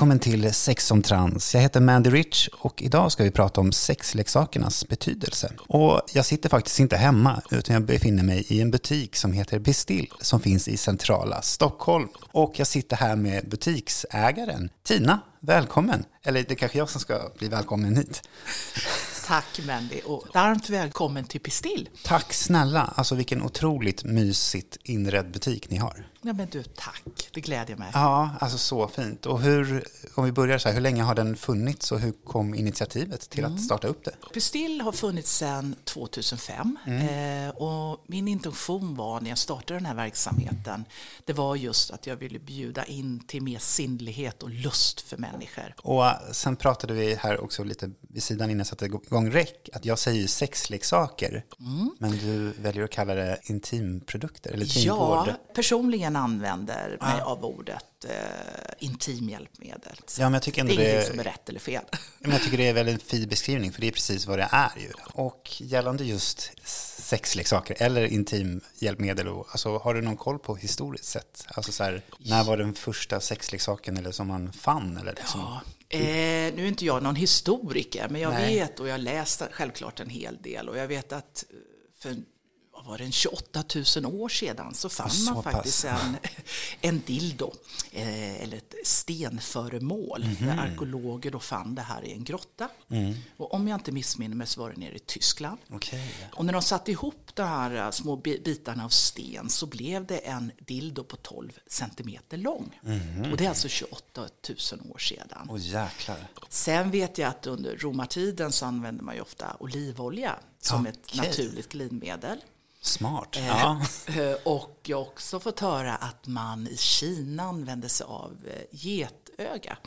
Välkommen till Sex som trans. Jag heter Mandy Rich och idag ska vi prata om sexleksakernas betydelse. Och jag sitter faktiskt inte hemma utan jag befinner mig i en butik som heter Bestill som finns i centrala Stockholm. Och jag sitter här med butiksägaren Tina. Välkommen! Eller det är kanske jag som ska bli välkommen hit. Tack Mandy och varmt välkommen till Pistill. Tack snälla! Alltså vilken otroligt mysigt inredd butik ni har. Ja men du, tack. Det glädjer mig. Ja, alltså så fint. Och hur, om vi börjar så här, hur länge har den funnits och hur kom initiativet till att starta upp det? Pistill har funnits sedan 2005 eh, och min intention var när jag startade den här verksamheten det var just att jag ville bjuda in till mer sinnlighet och lust för människor. Och äh, sen pratade vi här också lite vid sidan innan jag satte igång räck, att jag säger ju sexleksaker, men du väljer att kalla det intimprodukter eller intimvård. Ja, personligen använder mig av ordet eh, intimhjälpmedel. Ja, men jag tycker ändå det är det- ingenting som är rätt eller fel. Men jag tycker det är väl en fin beskrivning, för det är precis vad det är ju. Och gällande just sexleksaker eller intimhjälpmedel, alltså, har du någon koll på historiskt sett? Alltså så här, när var den första sexleksaken eller som man fann? Eller liksom? Ja. Eh, nu är inte jag någon historiker, men jag Nej. vet och jag läst självklart en hel del och jag vet att eh, för var det, en 28 000 år sedan så fann Så man pass. faktiskt en, en dildo, eh, eller ett stenföremål. Mhm. Där arkeologer då fann det här i en grotta. Mm. Och om jag inte missminner mig så var det nere i Tyskland. Okej. Och när de satte ihop de här eh, små bi- bitarna av sten så blev det en dildo på 12 centimeter lång. Mhm. Och det är alltså 28 000 år sedan. Åh jäklar. Sen vet jag att under romartiden så använde man ju ofta olivolja som ett Okej. naturligt glidmedel. Smart. Ja. Eh, Och jag har också fått höra att man i Kina använde sig av eh, getöga.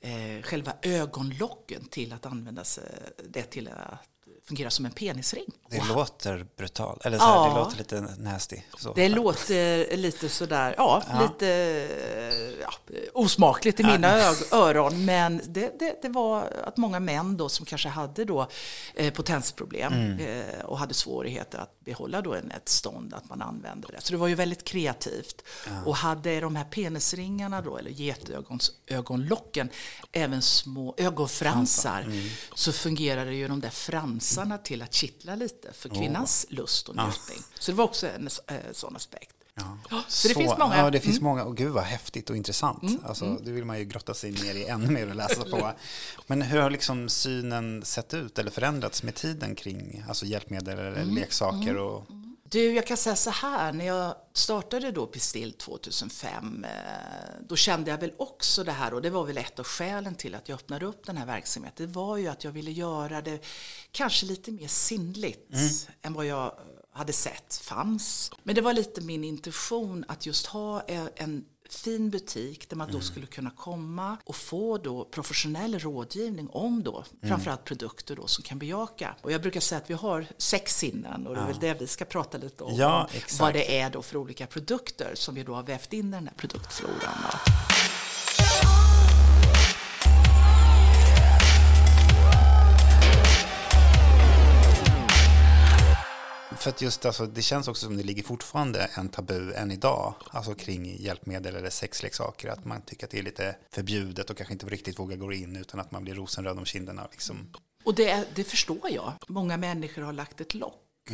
Eh, Själva ögonlocken till att använda sig det till att fungera som en penisring. Det låter brutalt, eller så här, Ja. det låter lite nasty. Så. Det låter lite sådär, ja, lite eh, ja, osmakligt i mina ög- öron. Men det, det, det var att många män då som kanske hade då eh, potensproblem eh, och hade svårigheter att behålla då en, ett stånd, att man använde det. Så det var ju väldigt kreativt. Och hade de här penisringarna då, eller getögonlocken, även små ögonfransar, så fungerade ju de där fransarna till att kittla lite för kvinnans lust och njutning. Så det var också en eh, sån aspekt. Ja. Ja, så det finns många. Mm. Ja, det finns många. Och gud vad häftigt och intressant. Alltså, det vill man ju grotta sig ner i ännu mer och läsa på. Men hur har liksom synen sett ut eller förändrats med tiden kring alltså hjälpmedel eller Mm. leksaker? Och, Du, jag kan säga så här, när jag startade då Pistill 2005, eh, då kände jag väl också det här, och det var väl ett av skälen till att jag öppnade upp den här verksamheten, det var ju att jag ville göra det kanske lite mer sinnligt än vad jag hade sett fanns. Men det var lite min intention att just ha en, en fin butik där man då skulle kunna komma och få då professionell rådgivning om då framförallt produkter då som kan bejaka. Och jag brukar säga att vi har sex sinnen och det är väl det vi ska prata lite om. Ja, exakt. Vad det är då för olika produkter som vi då har vävt in i den här produktfloran. Då. För att just alltså, det känns också som det ligger fortfarande en tabu än idag, alltså kring hjälpmedel eller sexleksaker, att man tycker att det är lite förbjudet och kanske inte riktigt vågar gå in utan att man blir rosenröd om kinderna. Liksom. Och det, det förstår jag. Många människor har lagt ett lock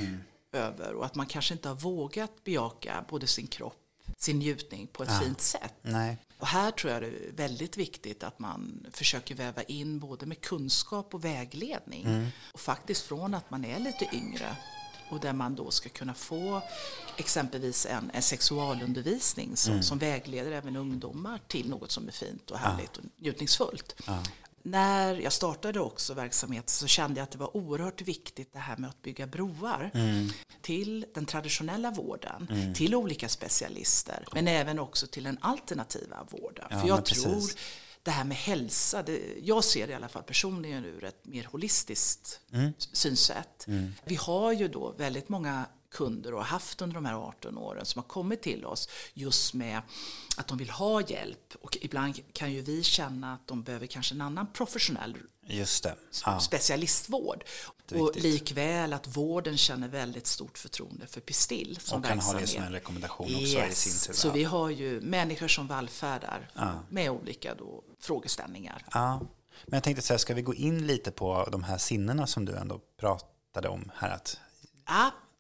över och att man kanske inte har vågat bejaka både sin kropp, sin njutning på ett fint sätt. Nej. Och här tror jag det är väldigt viktigt att man försöker väva in både med kunskap och vägledning. Och faktiskt från att man är lite yngre och där man då ska kunna få exempelvis en, en sexualundervisning som, som vägleder även ungdomar till något som är fint och härligt och njutningsfullt. När jag startade också verksamheten så kände jag att det var oerhört viktigt det här med att bygga broar till den traditionella vården, till olika specialister, men även också till den alternativa vården. Ja, För jag men precis. Det här med hälsa, det, jag ser det i alla fall personligen ur ett mer holistiskt Mm. synsätt. Vi har ju då väldigt många kunder och har haft under de här 18 åren som har kommit till oss just med att de vill ha hjälp och ibland kan ju vi känna att de behöver kanske en annan professionell Just det. Ja. specialistvård. Det Och likväl att vården känner väldigt stort förtroende för Pistill som Och kan ha det som en rekommendation också i sin tur. Så ja. vi har ju människor som vallfärdar med olika då frågeställningar. Ja. Men jag tänkte så här, ska vi gå in lite på de här sinnena som du ändå pratade om här? Att, Absolut.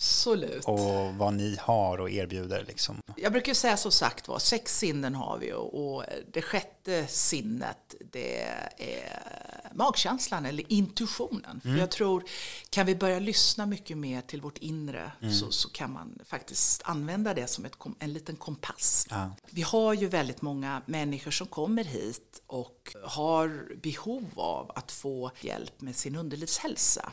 Och vad ni har och erbjuder liksom. Jag brukar säga så sagt var, sex sinnen har vi och, och det sjätte sinnet det är magkänslan eller intuitionen. För jag tror, kan vi börja lyssna mycket mer till vårt inre så, så kan man faktiskt använda det som ett, en liten kompass. Ja. Vi har ju väldigt många människor som kommer hit och har behov av att få hjälp med sin underlivshälsa.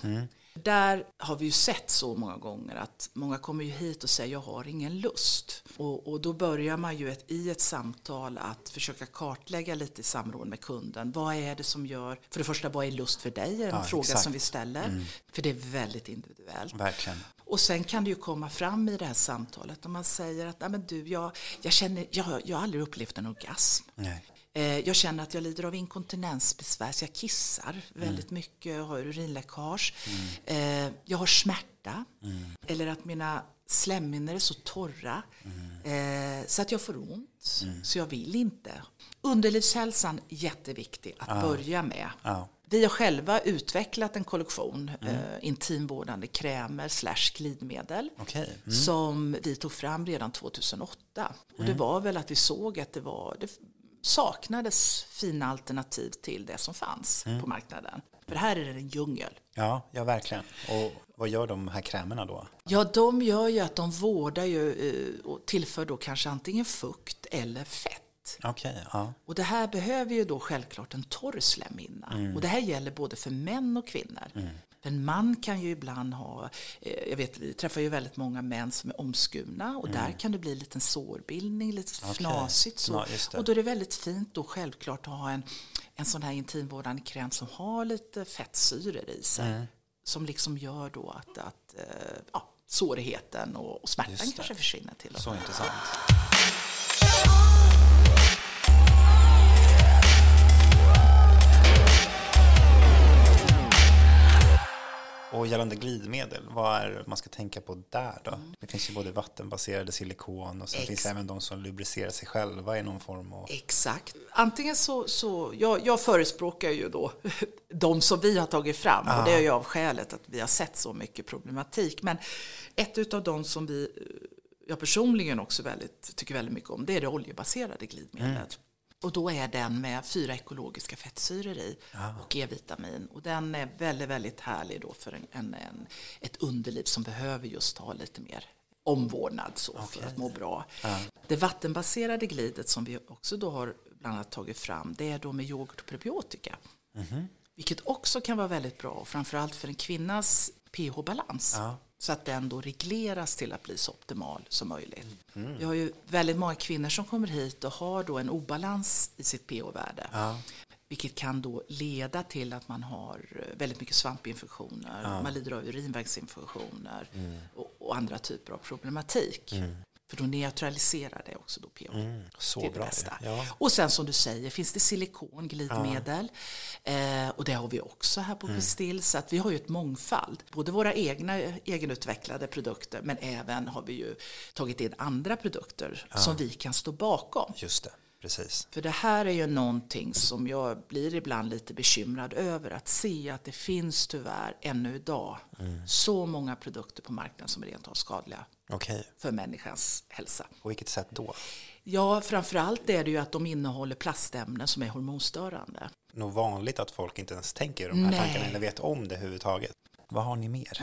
Där har vi ju sett så många gånger att många kommer ju hit och säger jag har ingen lust. Och, och då börjar man ju ett, i ett samtal att försöka kartlägga lite i samråd med kunden. Vad är det som gör, för det första vad är lust för dig? är en Ja, fråga exakt. som vi ställer. För det är väldigt individuellt. Verkligen. Och sen kan det ju komma fram i det här samtalet om man säger att Nej, men du, jag, jag, känner, jag, jag har aldrig upplevt en orgasm. Nej. Eh, Jag känner att jag lider av inkontinensbesvär, så jag kissar väldigt mycket, jag har urinläckage. Eh, Jag har smärta, eller att mina slemhinnor är så torra eh, så att jag får ont, så jag vill inte. Underlivshälsan, jätteviktig att börja med. Ja. Vi har själva utvecklat en kollektion eh, intimvårdande krämer slash glidmedel Okej. Mm. som vi tog fram redan 2008. Och det var väl att vi såg att det, var, det saknades fina alternativ till det som fanns på marknaden. För här är det en djungel. Ja, ja, verkligen. Och vad gör de här krämerna då? Ja, de gör ju att de vårdar ju eh, och tillför då kanske antingen fukt eller fett. Okej, ja. Och det här behöver ju då självklart en torr slemhinna. Och det här gäller både för män och kvinnor. För En man kan ju ibland ha, eh, jag vet vi träffar ju väldigt många män som är omskurna och där kan det bli en liten sårbildning, lite fnasigt så. Ja, och då är det väldigt fint då självklart att ha en, en sån här intimvårdande kräm som har lite fettsyror i sig. Mm. Som liksom gör då att, att eh, ja, sårigheten och, och smärtan kanske försvinner till och Så intressant. Gällande glidmedel, vad är man ska tänka på där då? Det finns ju både vattenbaserade silikon och sen Ex- finns även de som lubricerar sig själva i någon form. Och, Exakt. Antingen så, så jag, jag förespråkar ju då de som vi har tagit fram och det är ju av skälet att vi har sett så mycket problematik. Men ett av de som vi, eh, jag personligen också väldigt, tycker väldigt mycket om, det är det oljebaserade glidmedlet. Och då är den med fyra ekologiska fettsyror i och E-vitamin. Och den är väldigt, väldigt härlig då för en, en, en, ett underliv som behöver just ha lite mer omvårdnad så för att må bra. Det vattenbaserade glidet som vi också då har bland annat tagit fram det är då med yoghurt och probiotika. Vilket också kan vara väldigt bra, framförallt för en kvinnas pH-balans. Så att den då regleras till att bli så optimal som möjligt. Vi har ju väldigt många kvinnor som kommer hit och har då en obalans i sitt pH-värde. Vilket kan då leda till att man har eh, väldigt mycket svampinfektioner, man lider av urinvägsinfektioner och, och andra typer av problematik. För då neutraliserar det också då pH. så det är det bra. bästa. Ja. Och sen som du säger finns det silikon, glidmedel. Eh, och det har vi också här på Mm. Pistill. Så att vi har ju ett mångfald. Både våra egna egenutvecklade produkter men även har vi ju tagit in andra produkter som vi kan stå bakom. Just det, precis. För det här är ju någonting som jag blir ibland lite bekymrad över. Att se att det finns tyvärr ännu idag Mm. så många produkter på marknaden som är rent av skadliga Okej, för människans hälsa. på vilket sätt då? Ja, framförallt är det ju att de innehåller plastämnen som är hormonstörande. Nog vanligt att folk inte ens tänker de här Nej. tankarna eller vet om det överhuvudtaget. Vad har ni mer?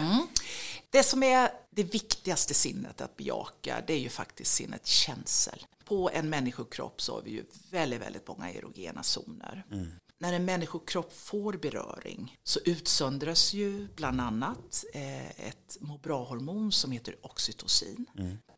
Det som är det viktigaste sinnet att bejaka, det är ju faktiskt sinnet känsel. På en människokropp så har vi ju väldigt, väldigt många erogena zoner. När en människokropp får beröring så utsöndras ju bland annat eh, ett må bra-hormon som heter oxytocin.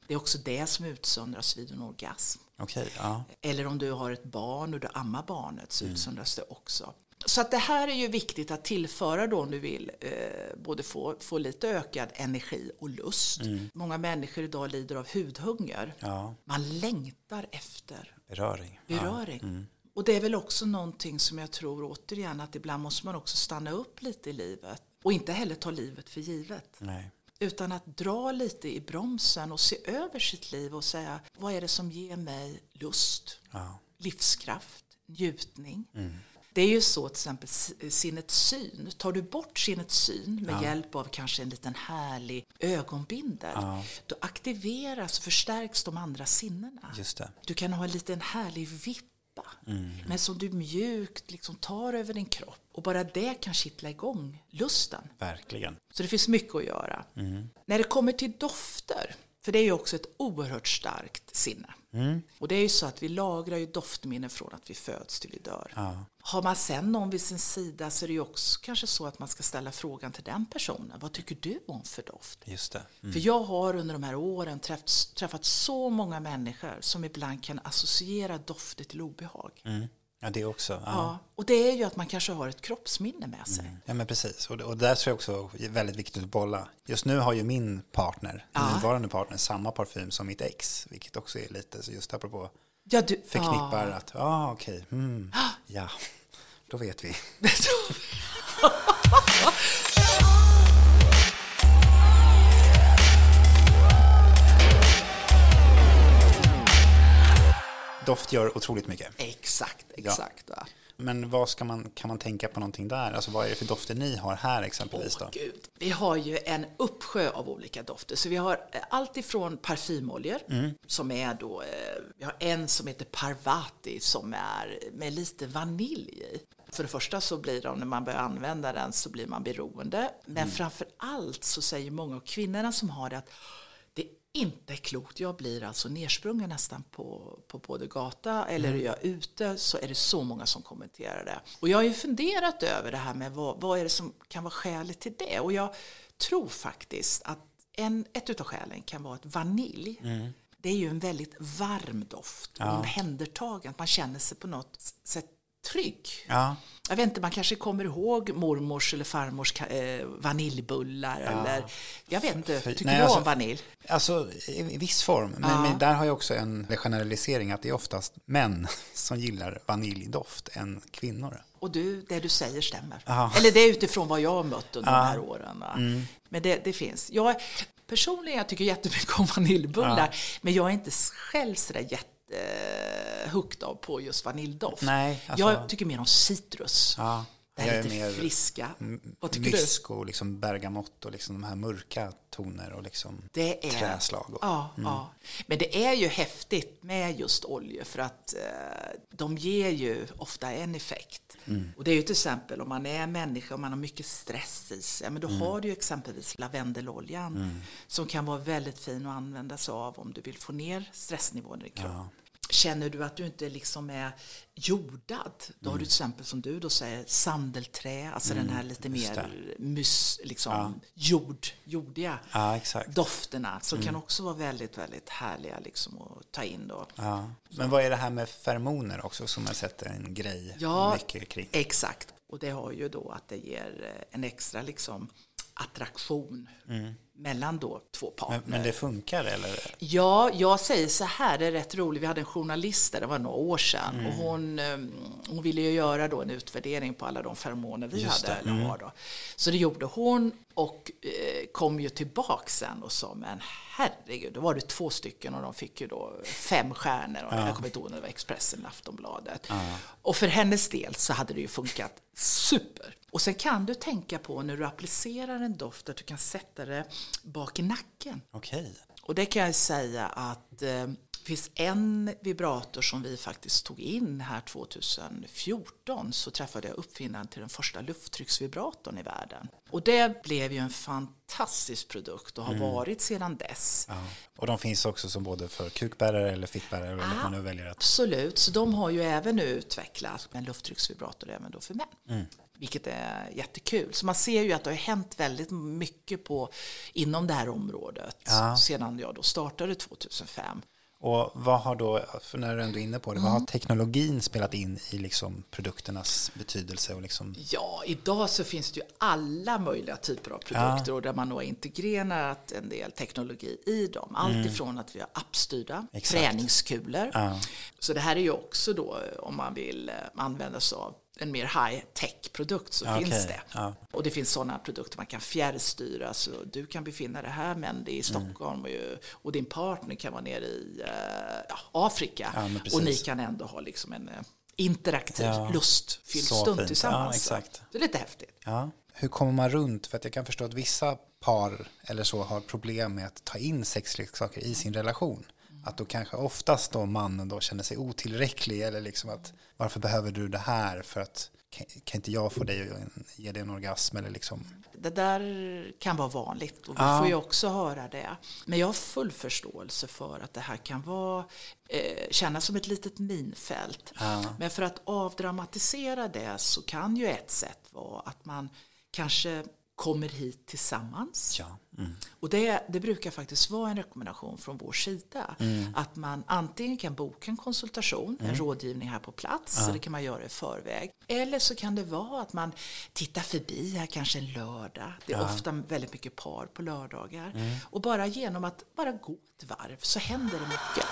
Det är också det som utsöndras vid en orgasm. Okej, ja. Eller om du har ett barn och du ammar barnet så utsöndras det också. Så att det här är ju viktigt att tillföra då om du vill eh, både få, få lite ökad energi och lust. Många människor idag lider av hudhunger. ja. Man längtar efter Beröring. beröring. Och det är väl också någonting som jag tror återigen att ibland måste man också stanna upp lite i livet. Och inte heller ta livet för givet. Nej. Utan att dra lite i bromsen och se över sitt liv och säga vad är det som ger mig lust, Ja. livskraft, njutning. Det är ju så till exempel sinnets syn. Tar du bort sinnets syn med hjälp av kanske en liten härlig ögonbindel då aktiveras och förstärks de andra sinnena. Du kan ha en liten härlig vippa Mm. men som du mjukt liksom tar över din kropp och bara det kan kittla igång lusten. Verkligen. Så det finns mycket att göra. När det kommer till dofter, för det är ju också ett oerhört starkt sinne. Och det är ju så att vi lagrar ju doftminnen från att vi föds till vi dör. Ja. Har man sen någon vid sin sida så är det ju också kanske så att man ska ställa frågan till den personen. Vad tycker du om för doft? Just det. För jag har under de här åren träffat, träffat så många människor som ibland kan associera dofter till obehag. Mm. Ja, det också. Ja. Ja, och det är ju att man kanske har ett kroppsminne med sig. Ja, men precis. Och, och där tror jag också är väldigt viktigt att bolla. Just nu har ju min partner, min nuvarande partner, samma parfym som mitt ex. Vilket också är lite, så just apropå Ja, du, förknippar att, ja ah, okej, mm, ja, då vet vi. Doft gör otroligt mycket. Exakt, exakt. va. Men vad ska man, kan man tänka på någonting där? Alltså vad är det för dofter ni har här exempelvis Åh, då? Gud. Vi har ju en uppsjö av olika dofter. Så vi har eh, allt ifrån parfymoljor som är då, eh, vi har en som heter Parvati som är med lite vanilj i. För det första så blir de, när man börjar använda den så blir man beroende. Men framför allt så säger många av kvinnorna som har det att inte klokt. Jag blir alltså nersprungen nästan på, på både gata eller är jag ute så är det så många som kommenterar det. Och jag har ju funderat över det här med vad, vad är det som kan vara skälet till det. Och jag tror faktiskt att en, ett utav skälen kan vara att vanilj det är ju en väldigt varm doft, ja. omhändertagande. Man känner sig på något sätt trygg. Ja, Jag vet inte, man kanske kommer ihåg mormors eller farmors eh, vaniljbullar eller jag vet inte, tycker nej, du alltså- om vanilj? alltså i viss form. Men, men där har jag också en generalisering att det är oftast män som gillar vaniljdoft än kvinnor. Och du, det du säger stämmer. Ja. Eller det är utifrån vad jag har mött under de här åren. Mm. Men det, det finns. Jag, personligen jag tycker jättemycket om vaniljbullar, men jag är inte själv sådär jätte hooked av på just vaniljdoft. Nej, alltså- jag tycker mer om citrus. Ja, det här är lite mer friska. Vad tycker du? mysk och liksom bergamott och liksom de här mörka toner och liksom Det är, träslag. Och, Ja, ja. Men det är ju häftigt med just oljor för att eh, de ger ju ofta en effekt. Mm. Och det är ju till exempel om man är människa och man har mycket stress i sig, men då Mm. har du ju exempelvis lavendeloljan som kan vara väldigt fin att använda sig av om du vill få ner stressnivån i kroppen. Känner du att du inte liksom är jordad, då har du till exempel som du då säger sandelträ, alltså den här lite Mm. just mer mus, liksom jord, jordiga Ja, dofterna som kan också vara väldigt, väldigt härliga liksom att ta in då. Ja. Men vad är det här med feromoner också som jag sätter en grej Ja, mycket kring? exakt. Och det har ju då att det ger eh, en extra liksom attraktion mellan då två partner. Men, men det funkar eller? Ja, jag säger så här, det är rätt roligt. Vi hade en journalist där, det var några år sedan. Mm. Och hon, eh, hon ville ju göra då en utvärdering på alla de feromoner vi Just hade. det, Mm. Eller har då. Så det gjorde hon och eh, kom ju tillbaka sen och sa, men herregud, då var det två stycken och de fick ju då fem stjärnor. Och Jag kommer inte ihåg om det var Expressen eller Aftonbladet. Och för hennes del så hade det ju funkat super. Och sen kan du tänka på när du applicerar en doft att du kan sätta det bak i nacken. Okej. Och det kan jag säga att eh, det finns en vibrator som vi faktiskt tog in här 2014 så träffade jag uppfinnaren till den första lufttrycksvibratorn i världen. Och det blev ju en fantastisk produkt och har varit sedan dess. Ja. Och de finns också som både för kukbärare eller fickbärare eller vad man nu väljer att... Absolut, så de har ju även nu utvecklat en lufttrycksvibrator även då för män. Vilket är jättekul. Så man ser ju att det har hänt väldigt mycket på, inom det här området Ja. sedan jag då startade 2005. Och vad har då, för när du ändå är inne på det, vad har teknologin spelat in i liksom produkternas betydelse? Och liksom... Ja, idag så finns det ju alla möjliga typer av produkter och där man har integrerat en del teknologi i dem. Allt ifrån att vi har appstyrda Exakt. träningskulor. Ja. Så det här är ju också då om man vill eh, använda sig av en mer high-tech-produkt så Okej, finns det. ja. Och det finns sådana produkter man kan fjärrstyra. Så du kan befinna dig här men det är i Stockholm och, ju- och din partner kan vara nere i eh, ja, Afrika. Ja, och ni kan ändå ha liksom en eh, interaktiv, Ja, lustfylld så stund fint. tillsammans. Det är lite häftigt. Hur kommer man runt? För att jag kan förstå att vissa par eller så har problem med att ta in sexleksaker i sin relation. Att då kanske oftast då mannen då känner sig otillräcklig eller liksom att varför behöver du det här för att kan, kan inte jag få dig att ge dig en orgasm eller liksom. Det där kan vara vanligt och vi Ja. får ju också höra det. Men jag har full förståelse för att det här kan vara, eh, kännas som ett litet minfält. Ja. Men för att avdramatisera det så kan ju ett sätt vara att man kanske kommer hit tillsammans. Ja. Mm. Och det, det brukar faktiskt vara en rekommendation från vår sida. Att man antingen kan boka en konsultation, en rådgivning här på plats, så det kan man göra i förväg. Eller så kan det vara att man tittar förbi här kanske en lördag. Det är ofta väldigt mycket par på lördagar. Och bara genom att bara gå ett varv så händer det mycket.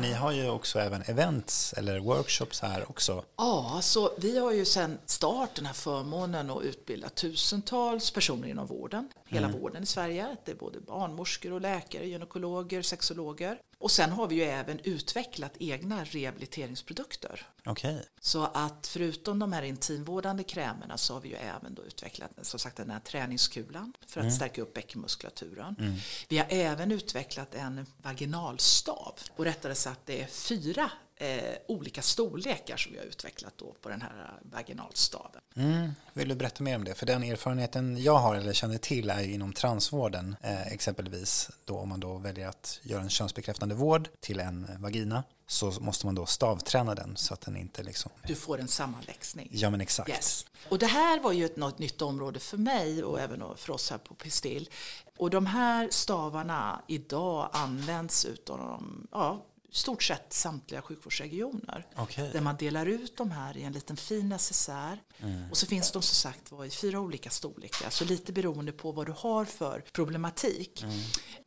Ni har ju också även events eller workshops här också. Ja, så vi har ju sedan start den här förmånen att utbilda tusentals personer inom vården, hela vården i Sverige. Det är både barnmorskor och läkare, gynekologer, sexologer. Och sen har vi ju även utvecklat egna rehabiliteringsprodukter. Okej. Så att förutom de här intimvårdande krämerna så har vi ju även då utvecklat som sagt den här träningskulan för att stärka upp bäckenmuskulaturen. Vi har även utvecklat en vaginalstav och rättare sagt det är fyra eh, olika storlekar som vi har utvecklat då på den här vaginalstaven. Mm. Vill du berätta mer om det? För den erfarenheten jag har eller känner till är ju inom transvården. Eh, exempelvis då om man då väljer att göra en könsbekräftande vård till en vagina så måste man då stavträna den så att den inte liksom... Du får en sammanväxning. Ja men exakt. Yes. Och det här var ju ett något nytt område för mig och även för oss här på Pistil. Och de här stavarna idag används utav de, ja, stort sett samtliga sjukvårdsregioner. Okej. Där man delar ut de här i en liten fin necessär. Mm. Och så finns de som sagt var i fyra olika storlekar. Så lite beroende på vad du har för problematik. Mm.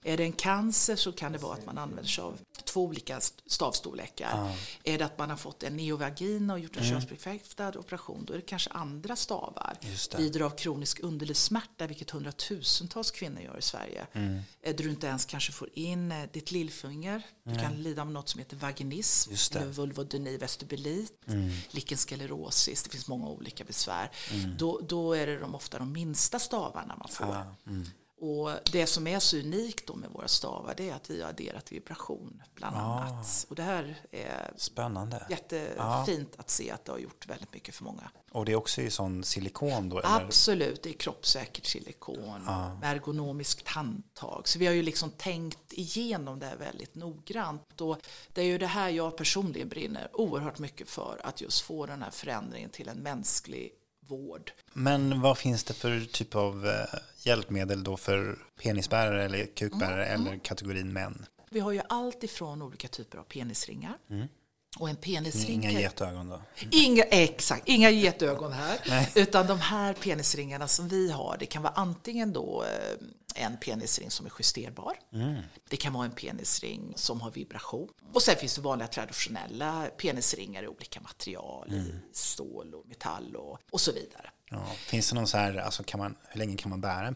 Är det en cancer så kan det vara att man använder sig av två olika st- stavstorlekar. Är det att man har fått en neovagina och gjort en könsbekräftad operation då är det kanske andra stavar. Mm. Lider av kronisk underlivssmärta vilket hundratusentals kvinnor gör i Sverige. Mm. Där du inte ens kanske får in eh, ditt lillfinger. Du kan lida av något som heter vaginism, eller vulvodyni vestibulit, lichensklerosis, det finns många olika besvär. Då, då är det de, ofta de minsta stavarna man får. Och det som är så unikt då med våra stavar det är att vi har adderat vibration bland annat. Och det här är Spännande. jättefint att se att det har gjort väldigt mycket för många. Och det är också i sån silikon då? Eller? Absolut, det är kroppssäkert silikon med ergonomiskt handtag. Så vi har ju liksom tänkt igenom det här väldigt noggrant. Och det är ju det här jag personligen brinner oerhört mycket för, att just få den här förändringen till en mänsklig vård. Men vad finns det för typ av eh, hjälpmedel då för penisbärare eller kukbärare Mm, eller kategorin män? Vi har ju allt ifrån olika typer av penisringar. Och en penisring Inga kan- getögon då? Inga, exakt, inga getögon här. Utan de här penisringarna som vi har, det kan vara antingen då eh, en penisring som är justerbar. Det kan vara en penisring som har vibration. Och sen finns det vanliga traditionella penisringar i olika material, i stål och metall och, och så vidare. Ja. Finns det någon så här, alltså kan man, hur länge kan man bära en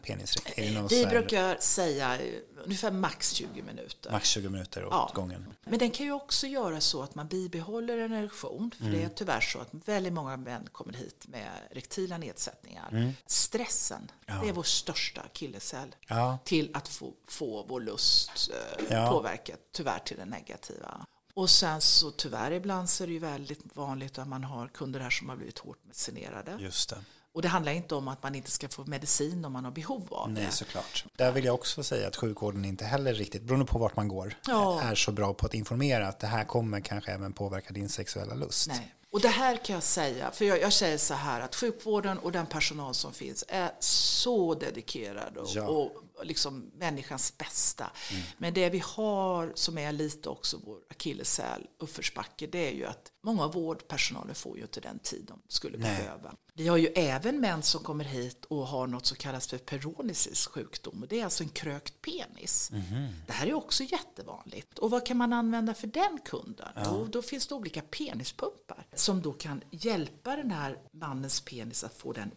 det någon Vi här, brukar säga eh, ungefär max 20 minuter. max 20 minuter åt Ja. gången? Men den kan ju också göra så att man bibehåller en erektion. För det är tyvärr så att väldigt många män kommer hit med rektila nedsättningar. Stressen, det är vår största akilleshäl Ja. till att få, få vår lust eh, Ja. påverkad, tyvärr till det negativa. Och sen så tyvärr ibland så är det ju väldigt vanligt att man har kunder här som har blivit hårt medicinerade. Just det. Och det handlar inte om att man inte ska få medicin om man har behov av Nej, det. såklart. Där vill jag också säga att sjukvården inte heller riktigt, beroende på vart man går, Ja. är så bra på att informera att det här kommer kanske även påverka din sexuella lust. Nej. Och det här kan jag säga, för jag, jag säger så här att sjukvården och den personal som finns är så dedikerad och, Ja. och liksom människans bästa. Men det vi har som är lite också vår akilleshäl, uppförsbacke, det är ju att många av vårdpersonalen får ju inte den tid de skulle Nej. behöva. Vi har ju även män som kommer hit och har något som kallas för peronicis sjukdom. Och det är alltså en krökt penis. Det här är också jättevanligt. Och vad kan man använda för den kunden? Då, då finns det olika penispumpar som då kan hjälpa den här mannens penis att få den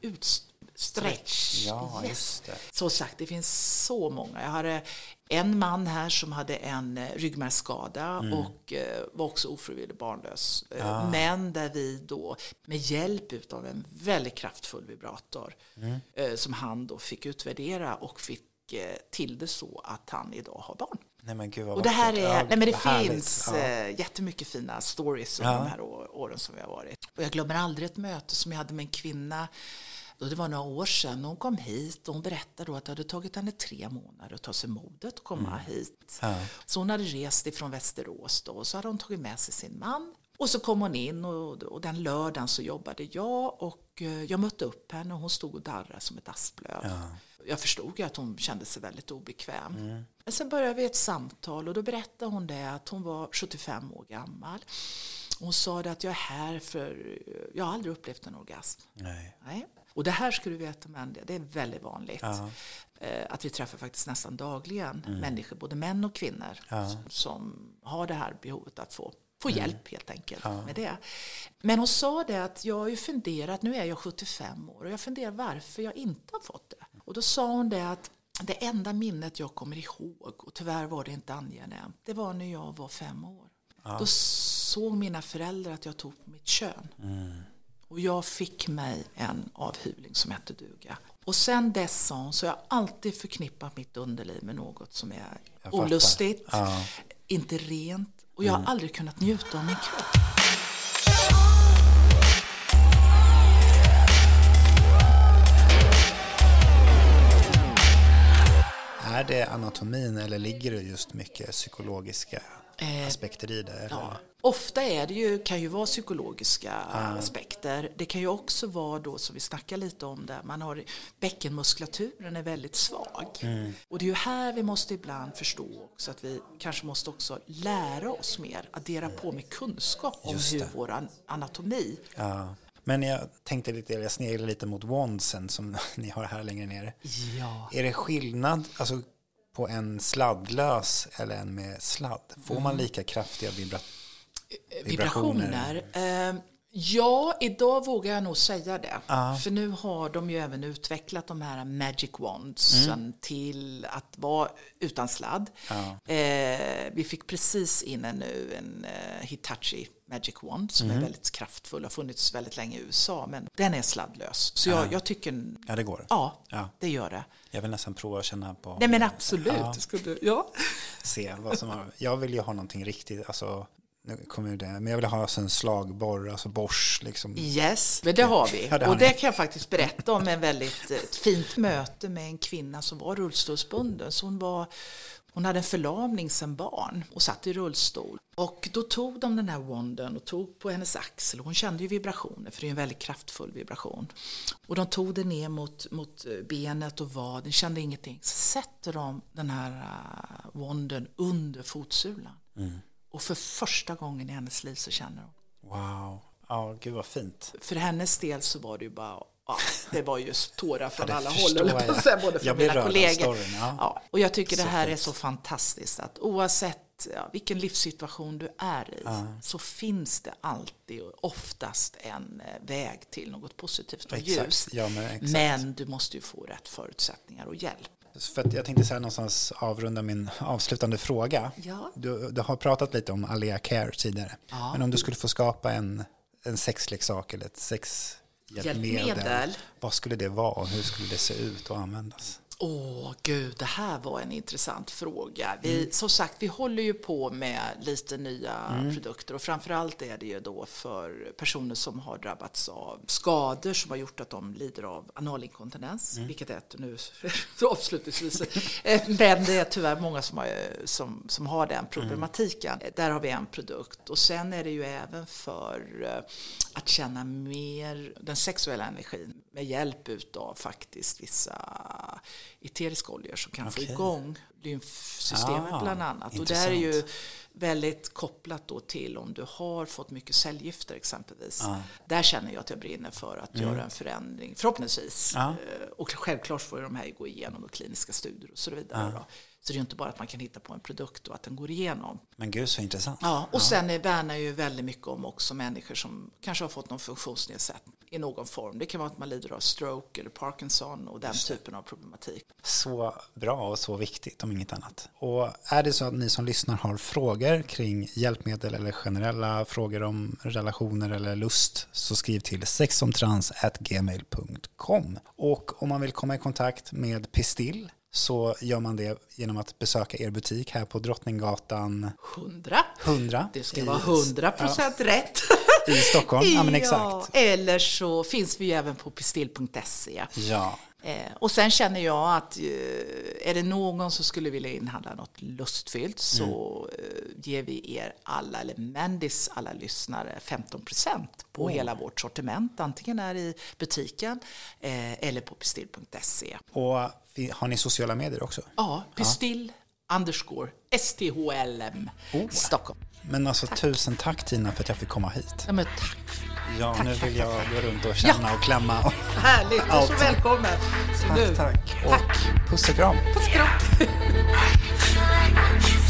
utstretch. Ja, just det. Så sagt, det finns så många. Jag hade en man här som hade en eh, ryggmärgsskada Mm. och eh, var också ofrivilligt barnlös. Eh, Men där vi då med hjälp av en väldigt kraftfull vibrator Mm. som han då fick utvärdera och fick till det så att han idag har barn. Nej gud Och det här är, Ja, nej men det härligt. finns Ja. jättemycket fina stories under Ja. de här åren som vi har varit. Och jag glömmer aldrig ett möte som jag hade med en kvinna då det var några år sedan. Hon kom hit och hon berättade då att det hade tagit henne tre månader att ta sig modet att komma hit. Mm. Ja. Så hon hade rest ifrån Västerås då och så hade hon tagit med sig sin man. Och så kom hon in och, och den lördagen så jobbade jag och eh, jag mötte upp henne och hon stod och darrade som ett asplöv. Jag förstod ju att hon kände sig väldigt obekväm. Men sen började vi ett samtal och då berättade hon det att hon var 75 år gammal. Hon sa att jag är här för jag har aldrig upplevt en orgasm. Nej. Nej. Och det här ska du veta men det är väldigt vanligt. Eh, Att vi träffar faktiskt nästan dagligen människor, både män och kvinnor, som, som har det här behovet att få, få hjälp helt enkelt med det. Men hon sa det att jag har ju funderat, nu är jag 75 år och jag funderar varför jag inte har fått det. Och då sa hon det att det enda minnet jag kommer ihåg, och tyvärr var det inte angenämt, det var när jag var fem år. Då såg mina föräldrar att jag tog på mitt kön. Och jag fick mig en avhyvling som hette duga. Och sen dess så jag har alltid förknippat mitt underliv med något som är Jag olustigt, Ja. Mm. inte rent. Och jag har aldrig kunnat njuta av min kropp. Är det anatomin eller ligger det just mycket psykologiska Eh, aspekter i det? Eller? Ja. Ofta är det ju, kan ju vara psykologiska aspekter. Det kan ju också vara då, som vi snackar lite om där, man har bäckenmuskulaturen är väldigt svag. Och det är ju här vi måste ibland förstå också att vi kanske måste också lära oss mer, addera på med kunskap om hur vår an- anatomi Ja. Men jag tänkte lite, jag sneglade lite mot wandsen som ni har här längre ner. Ja. Är det skillnad alltså, på en sladdlös eller en med sladd? Får man lika kraftiga vibra vibrationer. Eh, ja, idag vågar jag nog säga det. För nu har de ju även utvecklat de här Magic Wands till att vara utan sladd. Eh, vi fick precis in en nu en eh, Hitachi Magic Wand som är väldigt kraftfull, har funnits väldigt länge i USA, men den är sladdlös. Så jag, jag tycker, Ja, det går. ja, Ja. det gör det. Jag vill nästan prova att känna på, Nej men absolut. Ja. Skulle, ja. se vad som har, Jag vill ju ha någonting riktigt, alltså, nu kommer det, men jag vill ha alltså en slagborr, alltså Bosch liksom. Yes, men det har vi. Ja, det har och det kan jag faktiskt berätta om en väldigt ett fint möte med en kvinna som var rullstolsbunden. Så hon, var, hon hade en förlamning sedan barn och satt i rullstol. Och då tog de den här wanden och tog på hennes axel. Hon kände ju vibrationer, för det är en väldigt kraftfull vibration. Och de tog det ner mot, mot benet och vaden, kände ingenting. Så sätter de den här uh, wanden under fotsulan. Och för första gången i hennes liv så känner hon Wow, ja gud vad fint. för hennes del så var det ju bara Ja, det var ju tårar från det alla håll, jag säga, både från mina kollegor. storyn, ja. Ja, och jag tycker det Så här är fint. så fantastiskt att oavsett ja, vilken livssituation du är i så finns det alltid och oftast en eh, väg till något positivt och Exakt, ljust. ja, men men du måste ju få rätt förutsättningar och hjälp. För jag tänkte så här någonstans avrunda min avslutande fråga. Ja. Du, du har pratat lite om Alea Care tidigare. Ja. Men om du skulle få skapa en, en sexleksak eller ett sexhjälpmedel. Hjälpmedel. Vad skulle det vara och hur skulle det se ut och användas? Åh gud, det här var en intressant fråga. Vi, mm. Som sagt, vi håller ju på med lite nya mm. produkter och framförallt är det ju då för personer som har drabbats av skador som har gjort att de lider av analinkontinens, mm. vilket är ett nu avslutningsvis. Eh, men det är tyvärr många som har, som, som har den problematiken. Mm. Där har vi en produkt och sen är det ju även för eh, att känna mer den sexuella energin med hjälp utav faktiskt vissa eteriska oljor som kan okay. få igång lymfsystemet ah, bland annat. Intressant. Och det är ju väldigt kopplat då till om du har fått mycket cellgifter exempelvis. Ah. Där känner jag att jag brinner för att mm. göra en förändring, förhoppningsvis. Ah. Och självklart får de här gå igenom kliniska studier och så vidare. Så det är inte bara att man kan hitta på en produkt och att den går igenom. Men gud så intressant. Ja, och ja. sen värnar ju väldigt mycket om också människor som kanske har fått någon funktionsnedsättning i någon form. Det kan vara att man lider av stroke eller Parkinson och den typen av problematik. Så bra och så viktigt om inget annat. Och är det så att ni som lyssnar har frågor kring hjälpmedel eller generella frågor om relationer eller lust så skriv till sexomtrans.gmail.com. Och om man vill komma i kontakt med Pistill så gör man det genom att besöka er butik här på Drottninggatan 100. 100 det ska i, vara 100 procent ja, rätt. I Stockholm, ja men exakt. eller så finns vi ju även på pistill.se. Ja. Eh, och sen känner jag att eh, är det någon som skulle vilja inhandla något lustfyllt så mm. eh, ger vi er alla, eller Mendis alla lyssnare 15% på oh. hela vårt sortiment. Antingen är i butiken eh, eller på pistill.se. Och har ni sociala medier också? Ja, pistill. Underscore STHLM oh. Stockholm. Men alltså tack. tusen tack Tina för att jag fick komma hit. Ja men tack. Ja, tack, nu vill jag gå runt och känna ja. och klämma. Och Härligt, du är så välkommen. Så tack, tack. Och tack. puss och kram. Puss och kram.